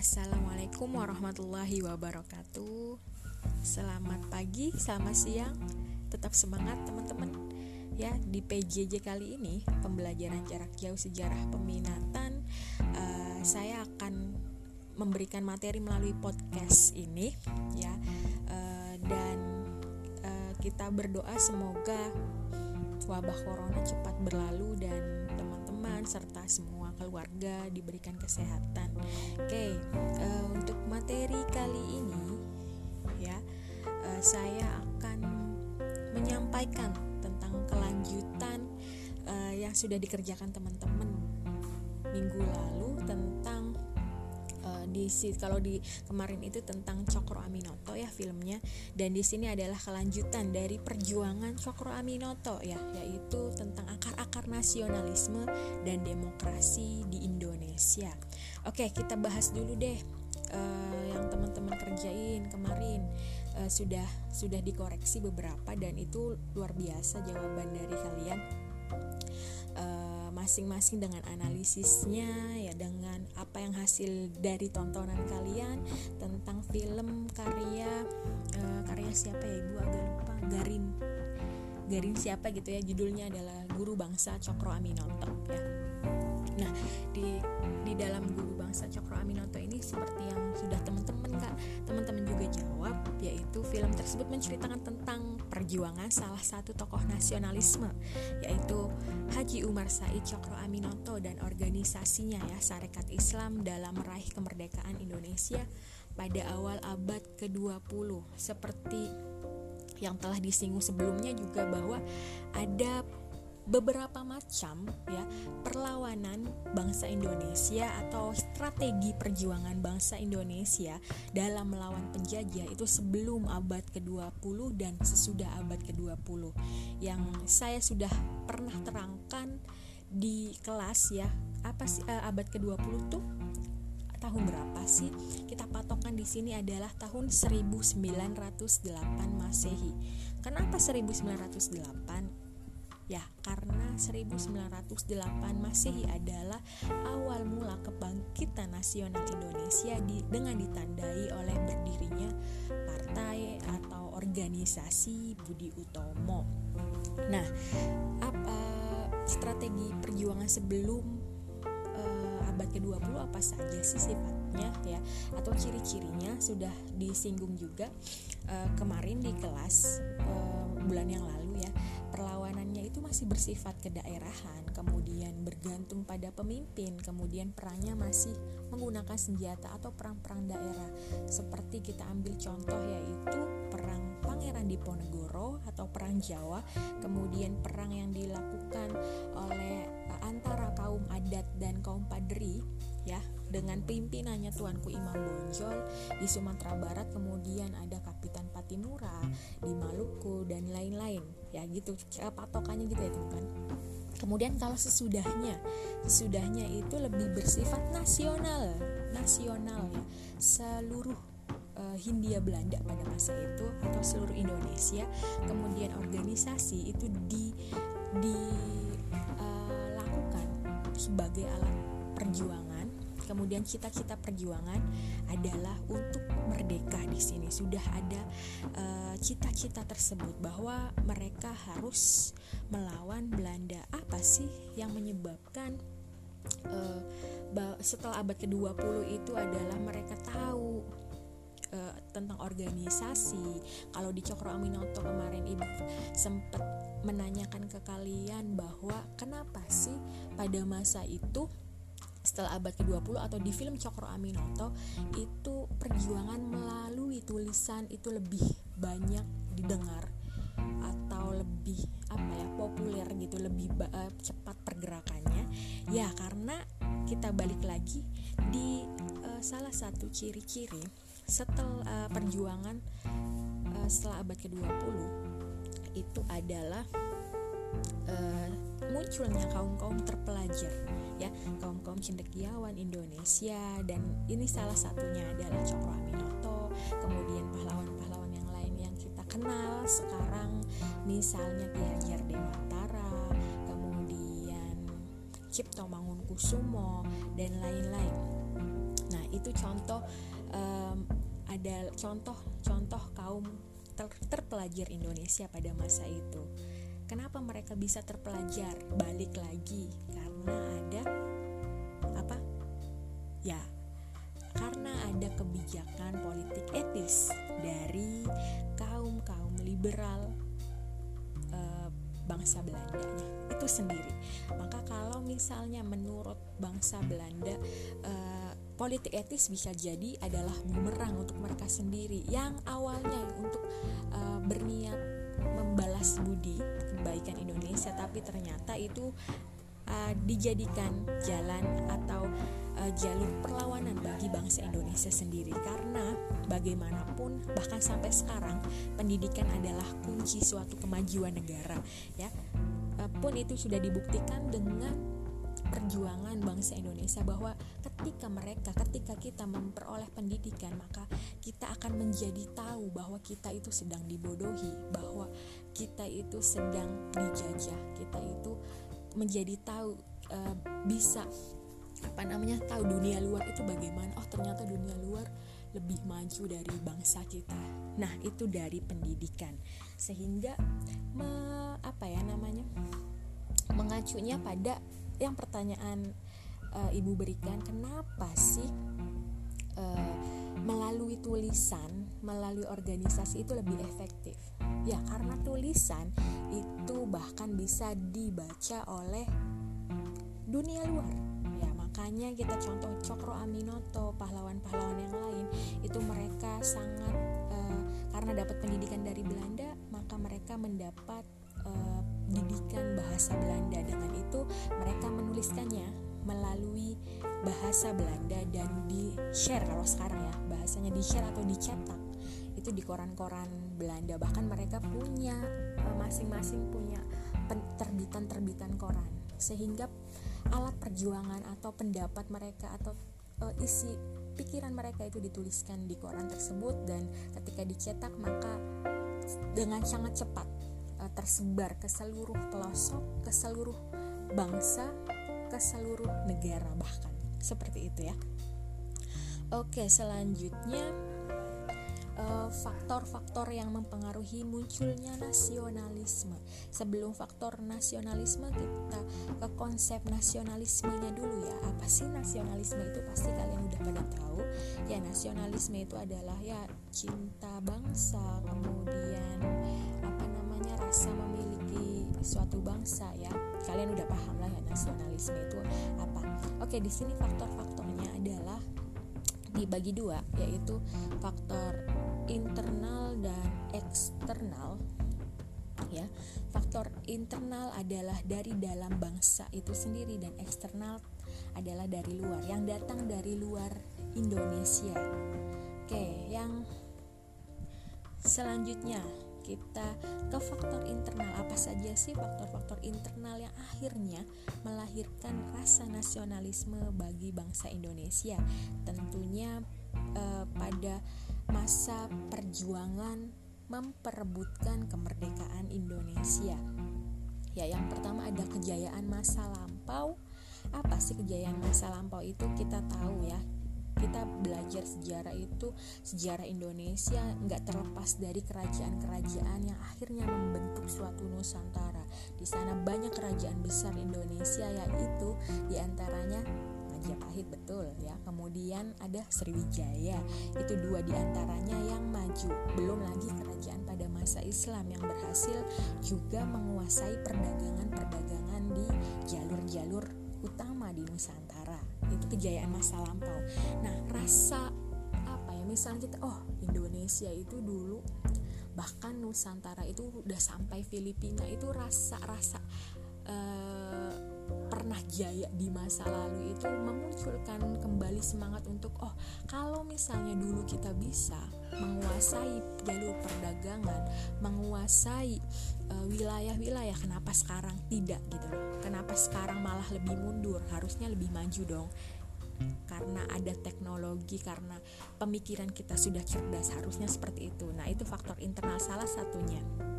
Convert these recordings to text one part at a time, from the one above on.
Assalamualaikum warahmatullahi wabarakatuh. Selamat pagi, selamat siang. Tetap semangat teman-teman. Ya, di PJJ kali ini Pembelajaran jarak jauh sejarah peminatan uh, Saya akan memberikan materi melalui podcast ini Ya, uh, dan uh, kita berdoa semoga wabah corona cepat berlalu dan teman-teman serta semua keluarga diberikan kesehatan. Oke, uh, untuk materi kali ini ya uh, saya akan menyampaikan tentang kelanjutan uh, yang sudah dikerjakan teman-teman minggu lalu tentang di kalau di kemarin itu tentang Cokro Aminoto ya filmnya. Dan di sini adalah kelanjutan dari perjuangan Cokro Aminoto ya yaitu tentang akar-akar nasionalisme dan demokrasi di Indonesia. Oke, kita bahas dulu deh uh, yang teman-teman kerjain kemarin. Uh, sudah sudah dikoreksi beberapa dan itu luar biasa jawaban dari kalian masing-masing dengan analisisnya ya dengan apa yang hasil dari tontonan kalian tentang film karya uh, karya siapa ya ibu? Agak lupa. Garin. Garin siapa gitu ya? Judulnya adalah Guru Bangsa Cokro Aminoto ya. Nah di di dalam Guru Bangsa Cokro Aminoto ini seperti yang sudah teman-teman kak teman-teman juga jawab yaitu film tersebut menceritakan tentang perjuangan salah satu tokoh nasionalisme yaitu Haji Umar Said Cokro Aminoto dan organisasinya ya Sarekat Islam dalam meraih kemerdekaan Indonesia pada awal abad ke-20 seperti yang telah disinggung sebelumnya juga bahwa ada beberapa macam ya perlawanan bangsa Indonesia atau strategi perjuangan bangsa Indonesia dalam melawan penjajah itu sebelum abad ke-20 dan sesudah abad ke-20 yang saya sudah pernah terangkan di kelas ya apa sih uh, abad ke-20 tuh tahun berapa sih? Kita patokan di sini adalah tahun 1908 Masehi. Kenapa 1908? Ya, karena 1908 Masehi adalah awal mula kebangkitan nasional Indonesia di, dengan ditandai oleh berdirinya partai atau organisasi Budi Utomo. Nah, apa strategi perjuangan sebelum uh, abad ke-20 apa saja sih sifatnya ya atau ciri-cirinya sudah disinggung juga uh, kemarin di kelas uh, bulan yang lalu ya masih bersifat kedaerahan, kemudian bergantung pada pemimpin, kemudian perangnya masih menggunakan senjata atau perang-perang daerah. Seperti kita ambil contoh yaitu perang Pangeran Diponegoro atau perang Jawa, kemudian perang yang dilakukan oleh eh, antara kaum adat dan kaum padri ya dengan pimpinannya Tuanku Imam Bonjol di Sumatera Barat kemudian ada Kapitan Patimura di Maluku dan lain-lain. Ya gitu. Patokannya gitu ya teman-teman. Kemudian kalau sesudahnya sesudahnya itu lebih bersifat nasional. Nasional ya. Seluruh uh, Hindia Belanda pada masa itu atau seluruh Indonesia kemudian organisasi itu di dilakukan uh, sebagai alat perjuangan kemudian cita-cita perjuangan adalah untuk merdeka di sini sudah ada eh, cita-cita uh, tersebut bahwa mereka harus melawan Belanda apa sih yang menyebabkan uh, setelah abad ke-20 itu adalah mereka tahu uh, tentang organisasi. Kalau di Cokro Aminoto kemarin ibu sempat menanyakan ke kalian bahwa kenapa sih pada masa itu setelah abad ke-20 atau di film Cokro Aminoto itu perjuangan melalui tulisan itu lebih banyak didengar atau lebih apa ya populer gitu lebih uh, cepat pergerakannya. Ya karena kita balik lagi di uh, salah satu ciri-ciri setelah uh, perjuangan uh, setelah abad ke-20 itu adalah uh, munculnya kaum-kaum terpelajar ya. Kaum-kaum cendekiawan Indonesia dan ini salah satunya adalah Cokro Aminoto kemudian pahlawan-pahlawan yang lain yang kita kenal sekarang. Misalnya Ki Hajar Dewantara kemudian Cipto Mangunkusumo dan lain-lain. Nah itu contoh um, ada contoh-contoh kaum ter terpelajar Indonesia pada masa itu. Kenapa mereka bisa terpelajar? Balik lagi karena ada apa? Ya, karena ada kebijakan politik etis dari kaum-kaum liberal e, bangsa Belandanya itu sendiri. Maka kalau misalnya menurut bangsa Belanda e, politik etis bisa jadi adalah bumerang untuk mereka sendiri yang awalnya untuk e, berniat membalas budi kebaikan Indonesia tapi ternyata itu uh, dijadikan jalan atau uh, jalur perlawanan bagi bangsa Indonesia sendiri. Karena bagaimanapun bahkan sampai sekarang pendidikan adalah kunci suatu kemajuan negara ya. Uh, pun itu sudah dibuktikan dengan perjuangan bangsa Indonesia bahwa ketika mereka ketika kita memperoleh pendidikan maka kita akan menjadi tahu bahwa kita itu sedang dibodohi bahwa kita itu sedang dijajah kita itu menjadi tahu uh, bisa apa namanya tahu dunia luar itu bagaimana. Oh ternyata dunia luar lebih maju dari bangsa kita. Nah itu dari pendidikan. Sehingga me, apa ya namanya mengacunya pada yang pertanyaan uh, ibu berikan kenapa sih uh, melalui tulisan melalui organisasi itu lebih efektif ya karena tulisan itu bahkan bisa dibaca oleh dunia luar. Ya makanya kita contoh Cokro Aminoto pahlawan-pahlawan yang lain itu mereka sangat uh, karena dapat pendidikan dari Belanda maka mereka mendapat uh, didikan bahasa Belanda. Dengan itu mereka menuliskannya melalui bahasa Belanda dan di share kalau sekarang ya bahasanya di share atau dicetak itu di koran-koran Belanda. Bahkan mereka punya eh, masing-masing punya terbitan-terbitan koran. Sehingga alat perjuangan atau pendapat mereka atau uh, isi pikiran mereka itu dituliskan di koran tersebut. Dan ketika dicetak maka dengan sangat cepat uh, tersebar ke seluruh pelosok, ke seluruh bangsa, ke seluruh negara bahkan. Seperti itu ya. Oke, selanjutnya faktor-faktor uh, yang mempengaruhi munculnya nasionalisme. Sebelum faktor nasionalisme kita ke konsep nasionalismenya dulu ya. Apa sih nasionalisme itu pasti kalian udah pada tahu. Ya nasionalisme itu adalah ya cinta bangsa, kemudian apa namanya rasa memiliki suatu bangsa ya. Kalian udah paham lah ya nasionalisme itu apa. Oke, di sini faktor-faktornya adalah dibagi dua yaitu faktor internal dan eksternal ya faktor internal adalah dari dalam bangsa itu sendiri dan eksternal adalah dari luar yang datang dari luar Indonesia. Oke yang selanjutnya kita ke faktor internal. Apa saja sih faktor-faktor internal yang akhirnya melahirkan rasa nasionalisme bagi bangsa Indonesia? Tentunya eh, pada masa perjuangan memperebutkan kemerdekaan Indonesia. Ya, yang pertama ada kejayaan masa lampau. Apa sih kejayaan masa lampau itu? Kita tahu ya. Kita belajar sejarah itu, sejarah Indonesia nggak terlepas dari kerajaan-kerajaan yang akhirnya membentuk suatu Nusantara. Di sana banyak kerajaan besar Indonesia yaitu di antaranya Majapahit betul ya. Kemudian ada Sriwijaya. Itu dua di antaranya yang maju. Belum lagi kerajaan pada masa Islam yang berhasil juga menguasai perdagangan-perdagangan di jalur-jalur utama di Nusantara. Itu kejayaan masa lampau. Nah rasa apa ya? Misalnya kita oh Indonesia itu dulu bahkan Nusantara itu udah sampai Filipina itu rasa-rasa uh, pernah jaya di masa lalu itu memunculkan kembali semangat untuk oh kalau misalnya dulu kita bisa menguasai jalur perdagangan, menguasai uh, wilayah-wilayah kenapa sekarang tidak gitu. Kenapa sekarang malah lebih mundur? Harusnya lebih maju dong. Karena ada teknologi, karena pemikiran kita sudah cerdas, harusnya seperti itu. Nah, itu faktor internal salah satunya.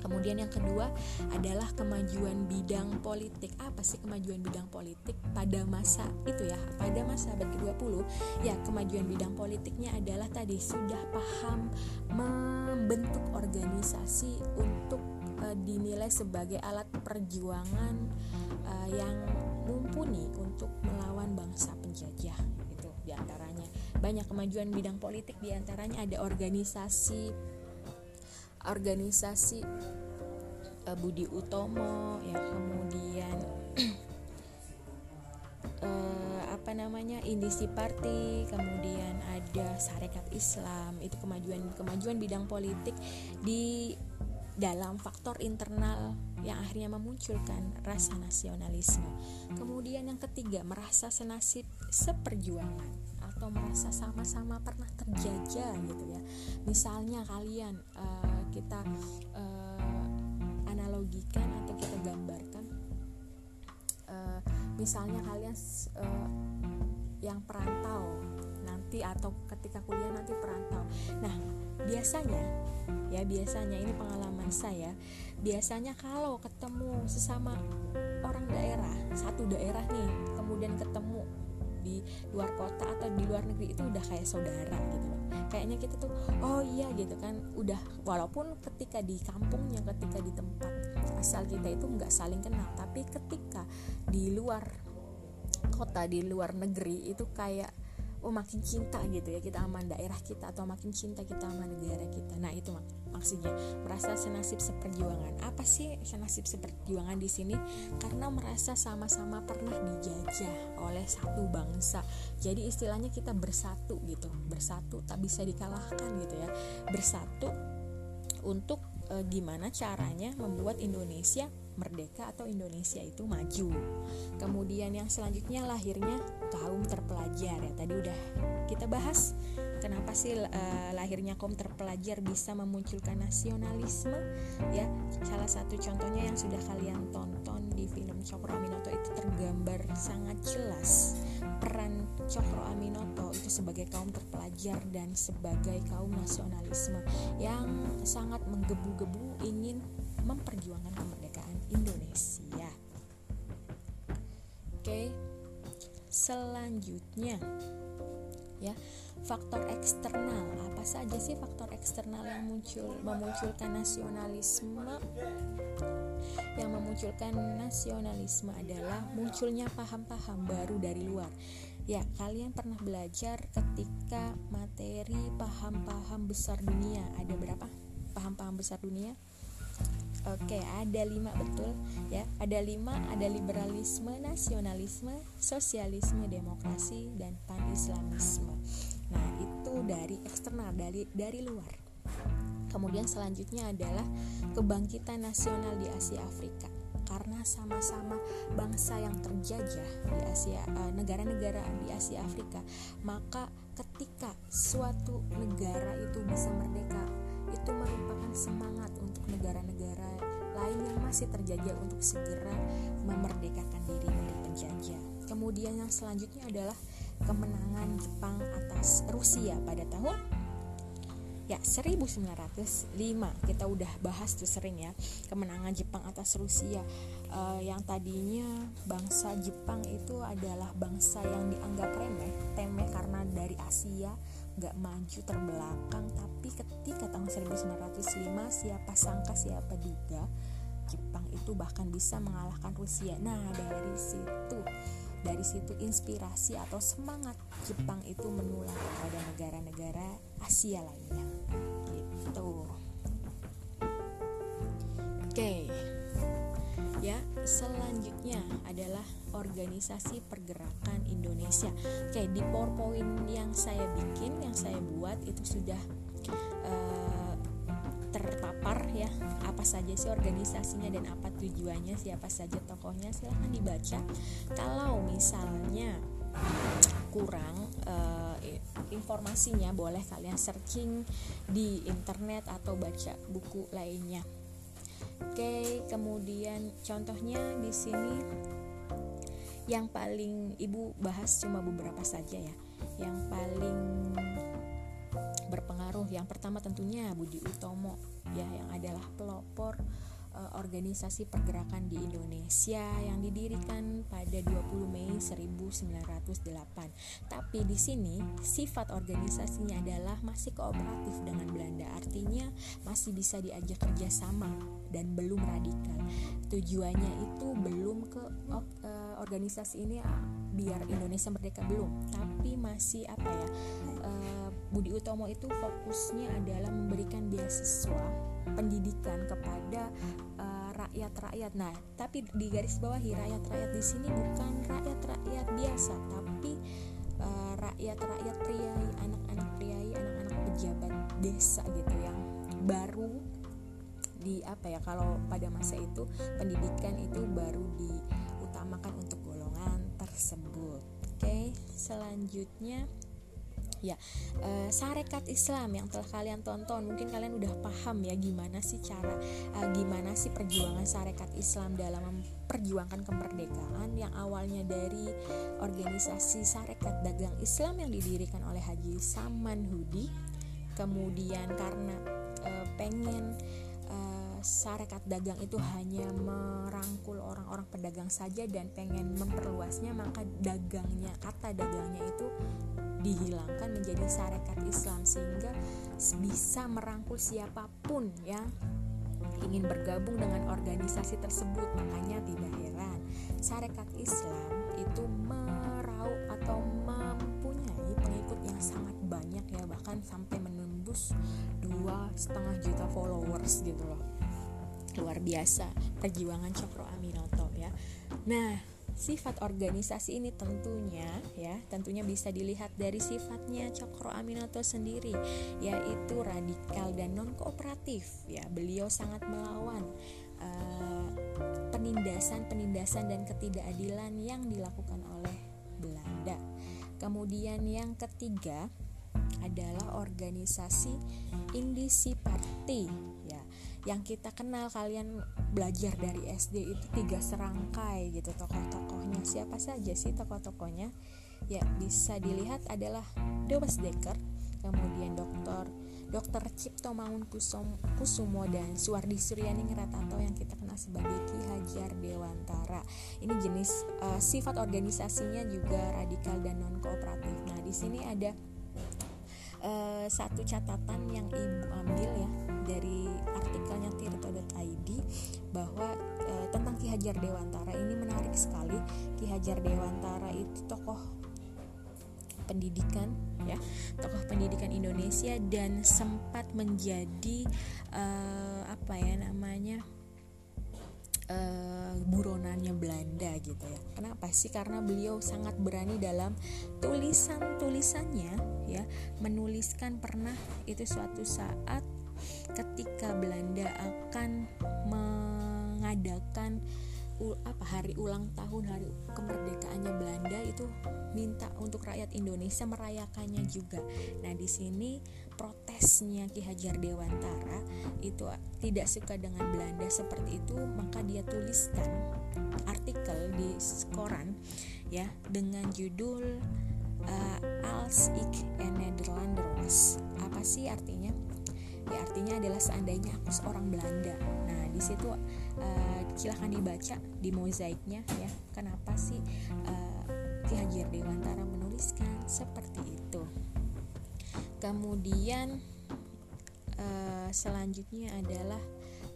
Kemudian yang kedua adalah kemajuan bidang politik. Apa sih kemajuan bidang politik pada masa itu ya? Pada masa abad ke-20, ya kemajuan bidang politiknya adalah tadi sudah paham membentuk organisasi untuk uh, dinilai sebagai alat perjuangan uh, yang mumpuni untuk melawan bangsa penjajah itu di antaranya banyak kemajuan bidang politik di antaranya ada organisasi organisasi uh, Budi Utomo ya kemudian uh, apa namanya Indisi Party kemudian ada Sarekat Islam itu kemajuan kemajuan bidang politik di dalam faktor internal yang akhirnya memunculkan rasa nasionalisme. Kemudian yang ketiga, merasa senasib seperjuangan atau merasa sama-sama pernah terjajah gitu ya. Misalnya kalian uh, kita uh, analogikan atau kita gambarkan uh, misalnya kalian uh, yang perantau nanti atau ketika kuliah nanti perantau. Nah, biasanya ya biasanya ini pengalaman saya biasanya kalau ketemu sesama orang daerah satu daerah nih kemudian ketemu di luar kota atau di luar negeri itu udah kayak saudara gitu loh. Kayaknya kita tuh oh iya gitu kan. Udah walaupun ketika di kampungnya ketika di tempat asal kita itu nggak saling kenal tapi ketika di luar kota di luar negeri itu kayak oh makin cinta gitu ya kita sama daerah kita atau makin cinta kita sama negara kita. Nah itu mak maksudnya merasa senasib seperjuangan. Apa sih senasib seperjuangan di sini? Karena merasa sama-sama pernah dijajah oleh satu bangsa. Jadi istilahnya kita bersatu gitu bersatu tak bisa dikalahkan gitu ya. Bersatu untuk e, gimana caranya membuat Indonesia merdeka atau Indonesia itu maju. Kemudian yang selanjutnya lahirnya kaum terpelajar ya. Tadi udah kita bahas kenapa sih uh, lahirnya kaum terpelajar bisa memunculkan nasionalisme ya. Salah satu contohnya yang sudah kalian tonton di film Cokro Aminoto itu tergambar sangat jelas peran Cokro Aminoto itu sebagai kaum terpelajar dan sebagai kaum nasionalisme yang sangat menggebu-gebu ingin memperjuangkan kemerdekaan Oke, selanjutnya. Ya faktor eksternal. Apa saja sih faktor eksternal yang muncul memunculkan nasionalisme? Yang memunculkan nasionalisme adalah munculnya paham-paham baru dari luar. Ya kalian pernah belajar ketika materi paham-paham besar dunia? Ada berapa paham-paham besar dunia Oke, ada lima betul ya. Ada lima, ada liberalisme, nasionalisme, sosialisme, demokrasi, dan panislamisme. Nah, itu dari eksternal, dari dari luar. Kemudian selanjutnya adalah kebangkitan nasional di Asia Afrika karena sama-sama bangsa yang terjajah di Asia eh, negara-negara di Asia Afrika maka ketika suatu negara itu bisa merdeka itu merupakan semangat untuk negara-negara lain yang masih terjajah untuk segera memerdekakan diri dari penjajah. Kemudian yang selanjutnya adalah kemenangan Jepang atas Rusia pada tahun ya 1905 kita udah bahas tuh sering ya kemenangan Jepang atas Rusia. Uh, yang tadinya bangsa Jepang itu adalah bangsa yang dianggap remeh temeh karena dari Asia nggak maju terbelakang. Tapi ketika tahun 1905 siapa sangka siapa duga Jepang itu bahkan bisa mengalahkan Rusia. Nah dari situ dari situ inspirasi atau semangat Jepang itu menular kepada negara-negara Asia lainnya. Gitu. Oke. Ya selanjutnya adalah organisasi pergerakan Indonesia. Oke di powerpoint yang saya bikin yang saya buat itu sudah uh, terpapar ya. Apa saja sih organisasinya dan apa tujuannya siapa saja tokohnya silahkan dibaca. Kalau misalnya kurang uh, informasinya boleh kalian searching di internet atau baca buku lainnya. Oke, kemudian contohnya di sini yang paling ibu bahas cuma beberapa saja ya. Yang paling berpengaruh yang pertama tentunya Budi Utomo ya yang adalah pelopor uh, organisasi pergerakan di Indonesia yang didirikan pada 20 Mei 1908. Tapi di sini sifat organisasinya adalah masih kooperatif dengan Belanda, artinya masih bisa diajak kerjasama dan belum radikal. Tujuannya itu belum ke uh, organisasi ini uh, biar Indonesia merdeka belum, tapi masih apa ya? Uh, Budi Utomo itu fokusnya adalah memberikan beasiswa pendidikan kepada uh, rakyat-rakyat. Nah, tapi di garis bawahi rakyat-rakyat di sini bukan rakyat-rakyat biasa, tapi uh, rakyat-rakyat priai, anak-anak priai, anak-anak pejabat desa gitu yang baru di apa ya kalau pada masa itu pendidikan itu baru diutamakan untuk golongan tersebut. Oke, selanjutnya ya uh, sarekat Islam yang telah kalian tonton mungkin kalian udah paham ya gimana sih cara uh, gimana sih perjuangan sarekat Islam dalam memperjuangkan kemerdekaan yang awalnya dari organisasi sarekat dagang Islam yang didirikan oleh Haji Saman Hudi. Kemudian karena uh, pengen sarekat dagang itu hanya merangkul orang-orang pedagang saja dan pengen memperluasnya maka dagangnya kata dagangnya itu dihilangkan menjadi sarekat Islam sehingga bisa merangkul siapa pun yang ingin bergabung dengan organisasi tersebut. Makanya tidak heran sarekat Islam itu meraup atau mempunyai pengikut yang sangat banyak ya bahkan sampai menembus dua setengah juta followers gitu loh. Luar biasa perjuangan Cokro Aminoto ya. Nah Sifat organisasi ini tentunya ya, tentunya bisa dilihat dari sifatnya Cokro Aminoto sendiri, yaitu radikal dan non kooperatif. Ya, beliau sangat melawan uh, penindasan-penindasan dan ketidakadilan yang dilakukan oleh Belanda. Kemudian yang ketiga adalah organisasi Indisi Party ya yang kita kenal kalian belajar dari SD itu tiga serangkai gitu tokoh-tokohnya siapa saja sih tokoh-tokohnya ya bisa dilihat adalah Dewas Dekker kemudian Dokter Dokter Cipto Mangun Kusumo dan Suwardi Suryaning atau yang kita kenal sebagai Ki Hajar Dewantara. Ini jenis uh, sifat organisasinya juga radikal dan non kooperatif. Nah, di sini ada satu catatan yang ibu ambil ya dari artikelnya tirto.id bahwa uh, tentang Ki Hajar Dewantara ini menarik sekali. Ki Hajar Dewantara itu tokoh pendidikan ya tokoh pendidikan Indonesia dan sempat menjadi uh, apa ya namanya uh, buronannya Belanda gitu ya. Kenapa sih? Karena beliau sangat berani dalam tulisan-tulisannya ya, menuliskan pernah itu suatu saat ketika Belanda akan mengadakan apa hari ulang tahun hari kemerdekaannya Belanda itu minta untuk rakyat Indonesia merayakannya juga. Nah, di sini protesnya Ki Hajar Dewantara itu tidak suka dengan Belanda seperti itu maka dia tuliskan artikel di koran ya dengan judul uh, Als ik en Nederlanders apa sih artinya? Ya artinya adalah seandainya aku seorang Belanda di situ uh, silahkan dibaca di mozaiknya ya kenapa sih uh, Ki Hajar Dewantara menuliskan seperti itu kemudian uh, selanjutnya adalah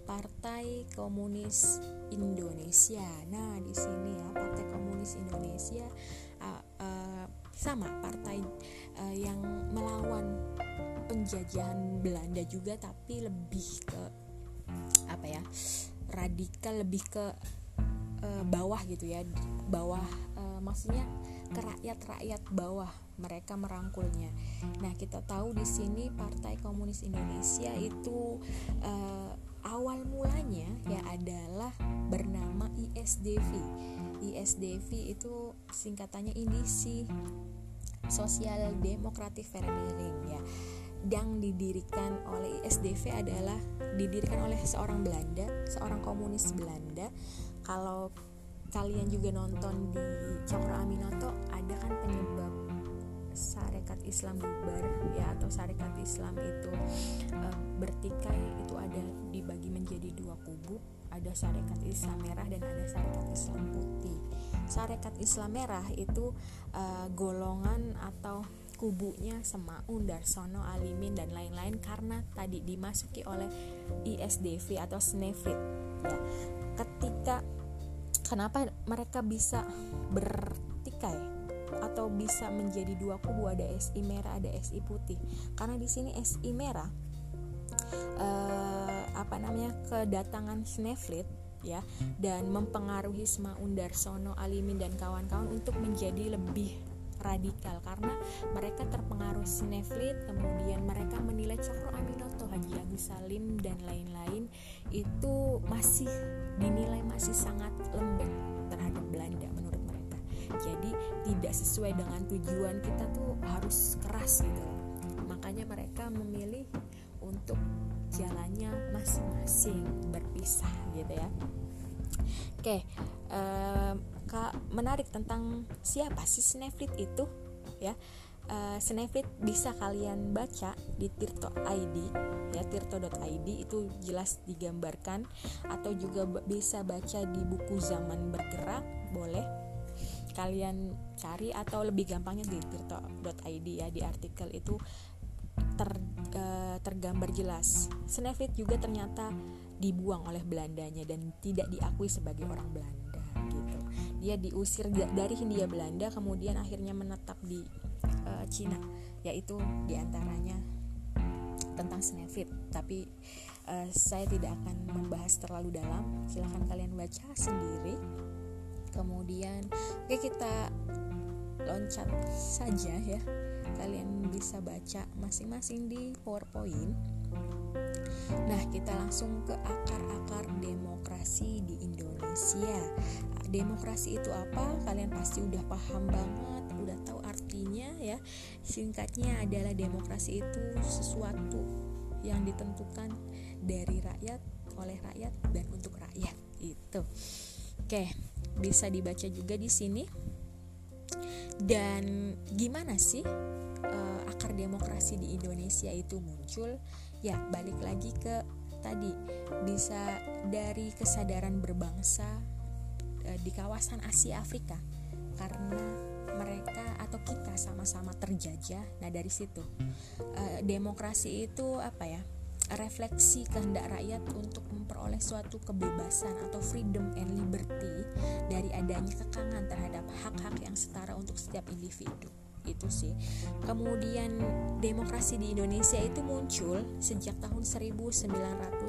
Partai Komunis Indonesia. Nah, di sini ya Partai Komunis Indonesia uh, uh, sama partai uh, yang melawan penjajahan Belanda juga tapi lebih ke apa ya? radikal lebih ke uh, bawah gitu ya. Bawah uh, maksudnya ke rakyat-rakyat bawah mereka merangkulnya. Nah, kita tahu di sini Partai Komunis Indonesia itu uh, awal mulanya ya adalah bernama ISDV. ISDV itu singkatannya Indisi Sosial Demokratik Vereniging ya. Yang didirikan oleh ISDV adalah didirikan oleh seorang Belanda, seorang komunis Belanda. Kalau kalian juga nonton di Cokro Aminoto ada kan penyebab Sarekat Islam bubar ya atau Sarekat Islam itu uh, bertikai itu ada dibagi menjadi dua kubu ada Sarekat Islam merah dan ada Sarekat Islam putih Sarekat Islam merah itu uh, golongan atau kubunya Semaun, Darsono, Alimin dan lain-lain karena tadi dimasuki oleh ISDV atau Snefrit ya. Ketika kenapa mereka bisa bertikai atau bisa menjadi dua kubu ada SI merah ada SI putih karena di sini SI merah eh, apa namanya kedatangan Snefrit ya dan mempengaruhi Semaun Darsono Alimin dan kawan-kawan untuk menjadi lebih radikal karena mereka terpengaruh sineflit kemudian mereka menilai Cokro Aminoto Haji Agus Salim dan lain-lain itu masih dinilai masih sangat lembek terhadap Belanda menurut mereka. Jadi tidak sesuai dengan tujuan kita tuh harus keras gitu makanya mereka memilih untuk jalannya masing-masing berpisah gitu ya. Oke um, Menarik tentang siapa sih Snefrit itu ya. Uh, Snefrit bisa kalian baca di Tirto ID ya. Tirto.id itu jelas digambarkan atau juga bisa baca di buku zaman bergerak boleh kalian cari atau lebih gampangnya di tirto.id ya di artikel itu ter, uh, tergambar jelas. Snefrit juga ternyata dibuang oleh Belandanya dan tidak diakui sebagai orang Belanda gitu dia diusir dari Hindia Belanda kemudian akhirnya menetap di uh, Cina. Yaitu di antaranya tentang Snefit tapi uh, saya tidak akan membahas terlalu dalam. Silahkan kalian baca sendiri. Kemudian oke kita loncat saja ya. Kalian bisa baca masing-masing di PowerPoint. Nah, kita langsung ke akar-akar demokrasi di Indonesia. Demokrasi itu apa? Kalian pasti udah paham banget, udah tahu artinya ya. Singkatnya adalah demokrasi itu sesuatu yang ditentukan dari rakyat, oleh rakyat dan untuk rakyat. Itu. Oke, bisa dibaca juga di sini. Dan gimana sih uh, akar demokrasi di Indonesia itu muncul? ya balik lagi ke tadi bisa dari kesadaran berbangsa e, di kawasan Asia Afrika. Karena mereka atau kita sama-sama terjajah. Nah dari situ e, demokrasi itu apa ya? Refleksi kehendak rakyat untuk memperoleh suatu kebebasan atau freedom and liberty dari adanya kekangan terhadap hak-hak yang setara untuk setiap individu itu sih. Kemudian demokrasi di Indonesia itu muncul sejak tahun 1913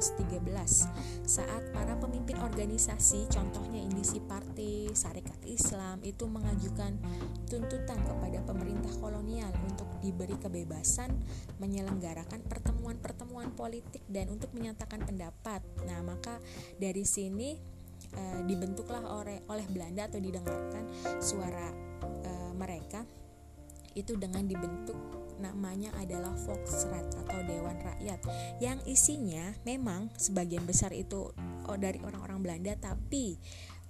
saat para pemimpin organisasi contohnya Indisi Partai Sarekat Islam itu mengajukan tuntutan kepada pemerintah kolonial untuk diberi kebebasan menyelenggarakan pertemuan-pertemuan politik dan untuk menyatakan pendapat. Nah maka dari sini e, dibentuklah oleh Belanda atau didengarkan suara e, mereka itu dengan dibentuk namanya adalah Volksrat atau Dewan Rakyat yang isinya memang sebagian besar itu oh, dari orang-orang Belanda tapi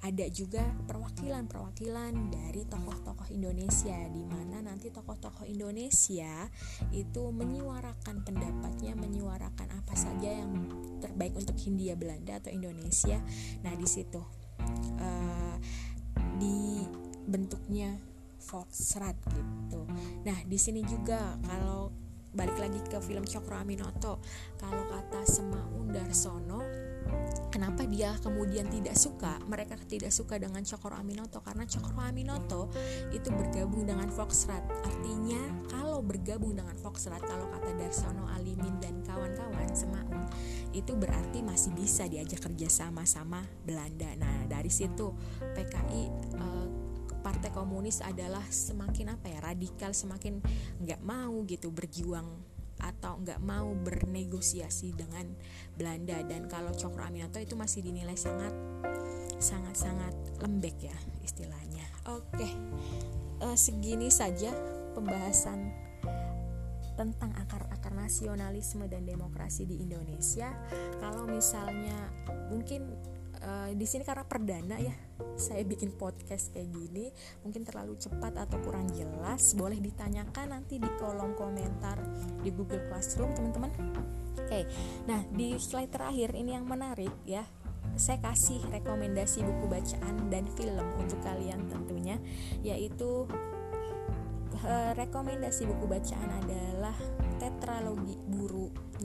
ada juga perwakilan-perwakilan dari tokoh-tokoh Indonesia di mana nanti tokoh-tokoh Indonesia itu menyuarakan pendapatnya, menyuarakan apa saja yang terbaik untuk Hindia Belanda atau Indonesia. Nah, di situ uh, dibentuknya Foxrat gitu. Nah, di sini juga kalau balik lagi ke film Cokro Aminoto, kalau kata Semaun Darsono, kenapa dia kemudian tidak suka? Mereka tidak suka dengan Cokro Aminoto karena Cokro Aminoto itu bergabung dengan Foxrat. Artinya, kalau bergabung dengan Foxrat, kalau kata Darsono, Alimin dan kawan-kawan Semaun, itu berarti masih bisa diajak kerja sama-sama Belanda. Nah, dari situ PKI uh, partai komunis adalah semakin apa ya radikal semakin nggak mau gitu berjuang atau nggak mau bernegosiasi dengan Belanda. Dan kalau Cokro Aminoto itu masih dinilai sangat sangat sangat lembek ya istilahnya. Oke uh, segini saja pembahasan tentang akar-akar nasionalisme dan demokrasi di Indonesia. Kalau misalnya mungkin uh, di sini karena perdana ya saya bikin podcast kayak gini mungkin terlalu cepat atau kurang jelas boleh ditanyakan nanti di kolom komentar di Google Classroom teman-teman oke okay. nah di slide terakhir ini yang menarik ya saya kasih rekomendasi buku bacaan dan film untuk kalian tentunya yaitu uh, rekomendasi buku bacaan adalah tetralogi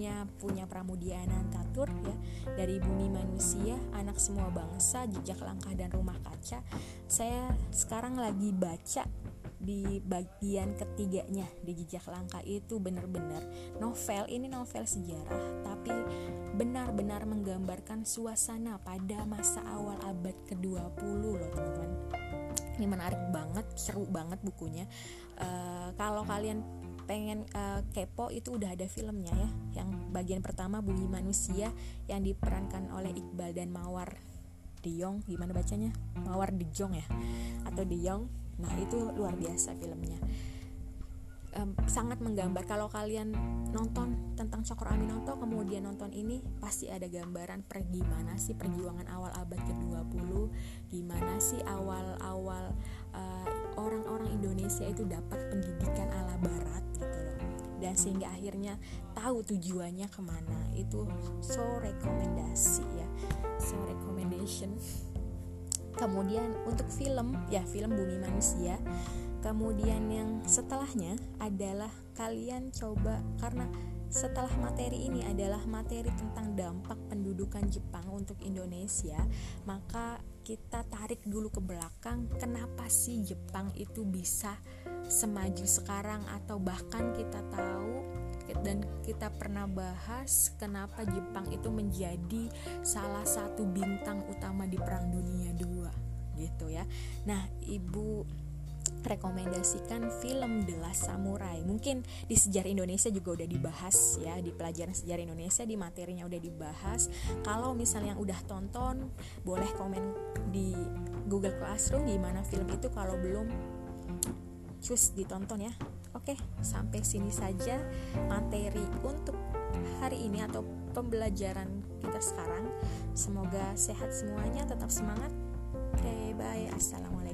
burunya punya Pramudia Anantatur ya. Dari Bumi Manusia, Anak Semua Bangsa, Jejak Langkah dan Rumah Kaca. Saya sekarang lagi baca di bagian ketiganya di jejak langkah itu benar-benar. Novel ini novel sejarah tapi benar-benar menggambarkan suasana pada masa awal abad ke-20 loh teman-teman. Ini menarik banget seru banget bukunya. Uh, kalau kalian pengen uh, kepo itu udah ada filmnya ya yang bagian pertama Bumi Manusia yang diperankan oleh Iqbal dan Mawar Diong gimana bacanya? Mawar Dijong ya? Atau Diong nah itu luar biasa filmnya. Um, sangat menggambar. Kalau kalian nonton tentang Cokro Aminoto kemudian nonton ini pasti ada gambaran per gimana sih perjuangan awal abad ke-20 gimana sih awal-awal uh, orang-orang Indonesia itu dapat pendidikan ala barat gitu loh. Dan sehingga akhirnya tahu tujuannya ke mana. Itu so rekomendasi ya. So recommendation. Kemudian untuk film ya film Bumi Manusia. Kemudian yang setelahnya adalah kalian coba karena setelah materi ini adalah materi tentang dampak pendudukan Jepang untuk Indonesia maka kita tarik dulu ke belakang kenapa sih Jepang itu bisa semaju sekarang atau bahkan kita tahu dan kita pernah bahas kenapa Jepang itu menjadi salah satu bintang utama di Perang Dunia II gitu ya. Nah, Ibu rekomendasikan film The Last Samurai. Mungkin di sejarah Indonesia juga udah dibahas ya di pelajaran sejarah Indonesia di materinya udah dibahas. Kalau misalnya yang udah tonton, boleh komen di Google Classroom gimana film itu kalau belum cus ditonton ya. Oke, sampai sini saja materi untuk hari ini atau pembelajaran kita sekarang. Semoga sehat semuanya, tetap semangat. Oke, bye.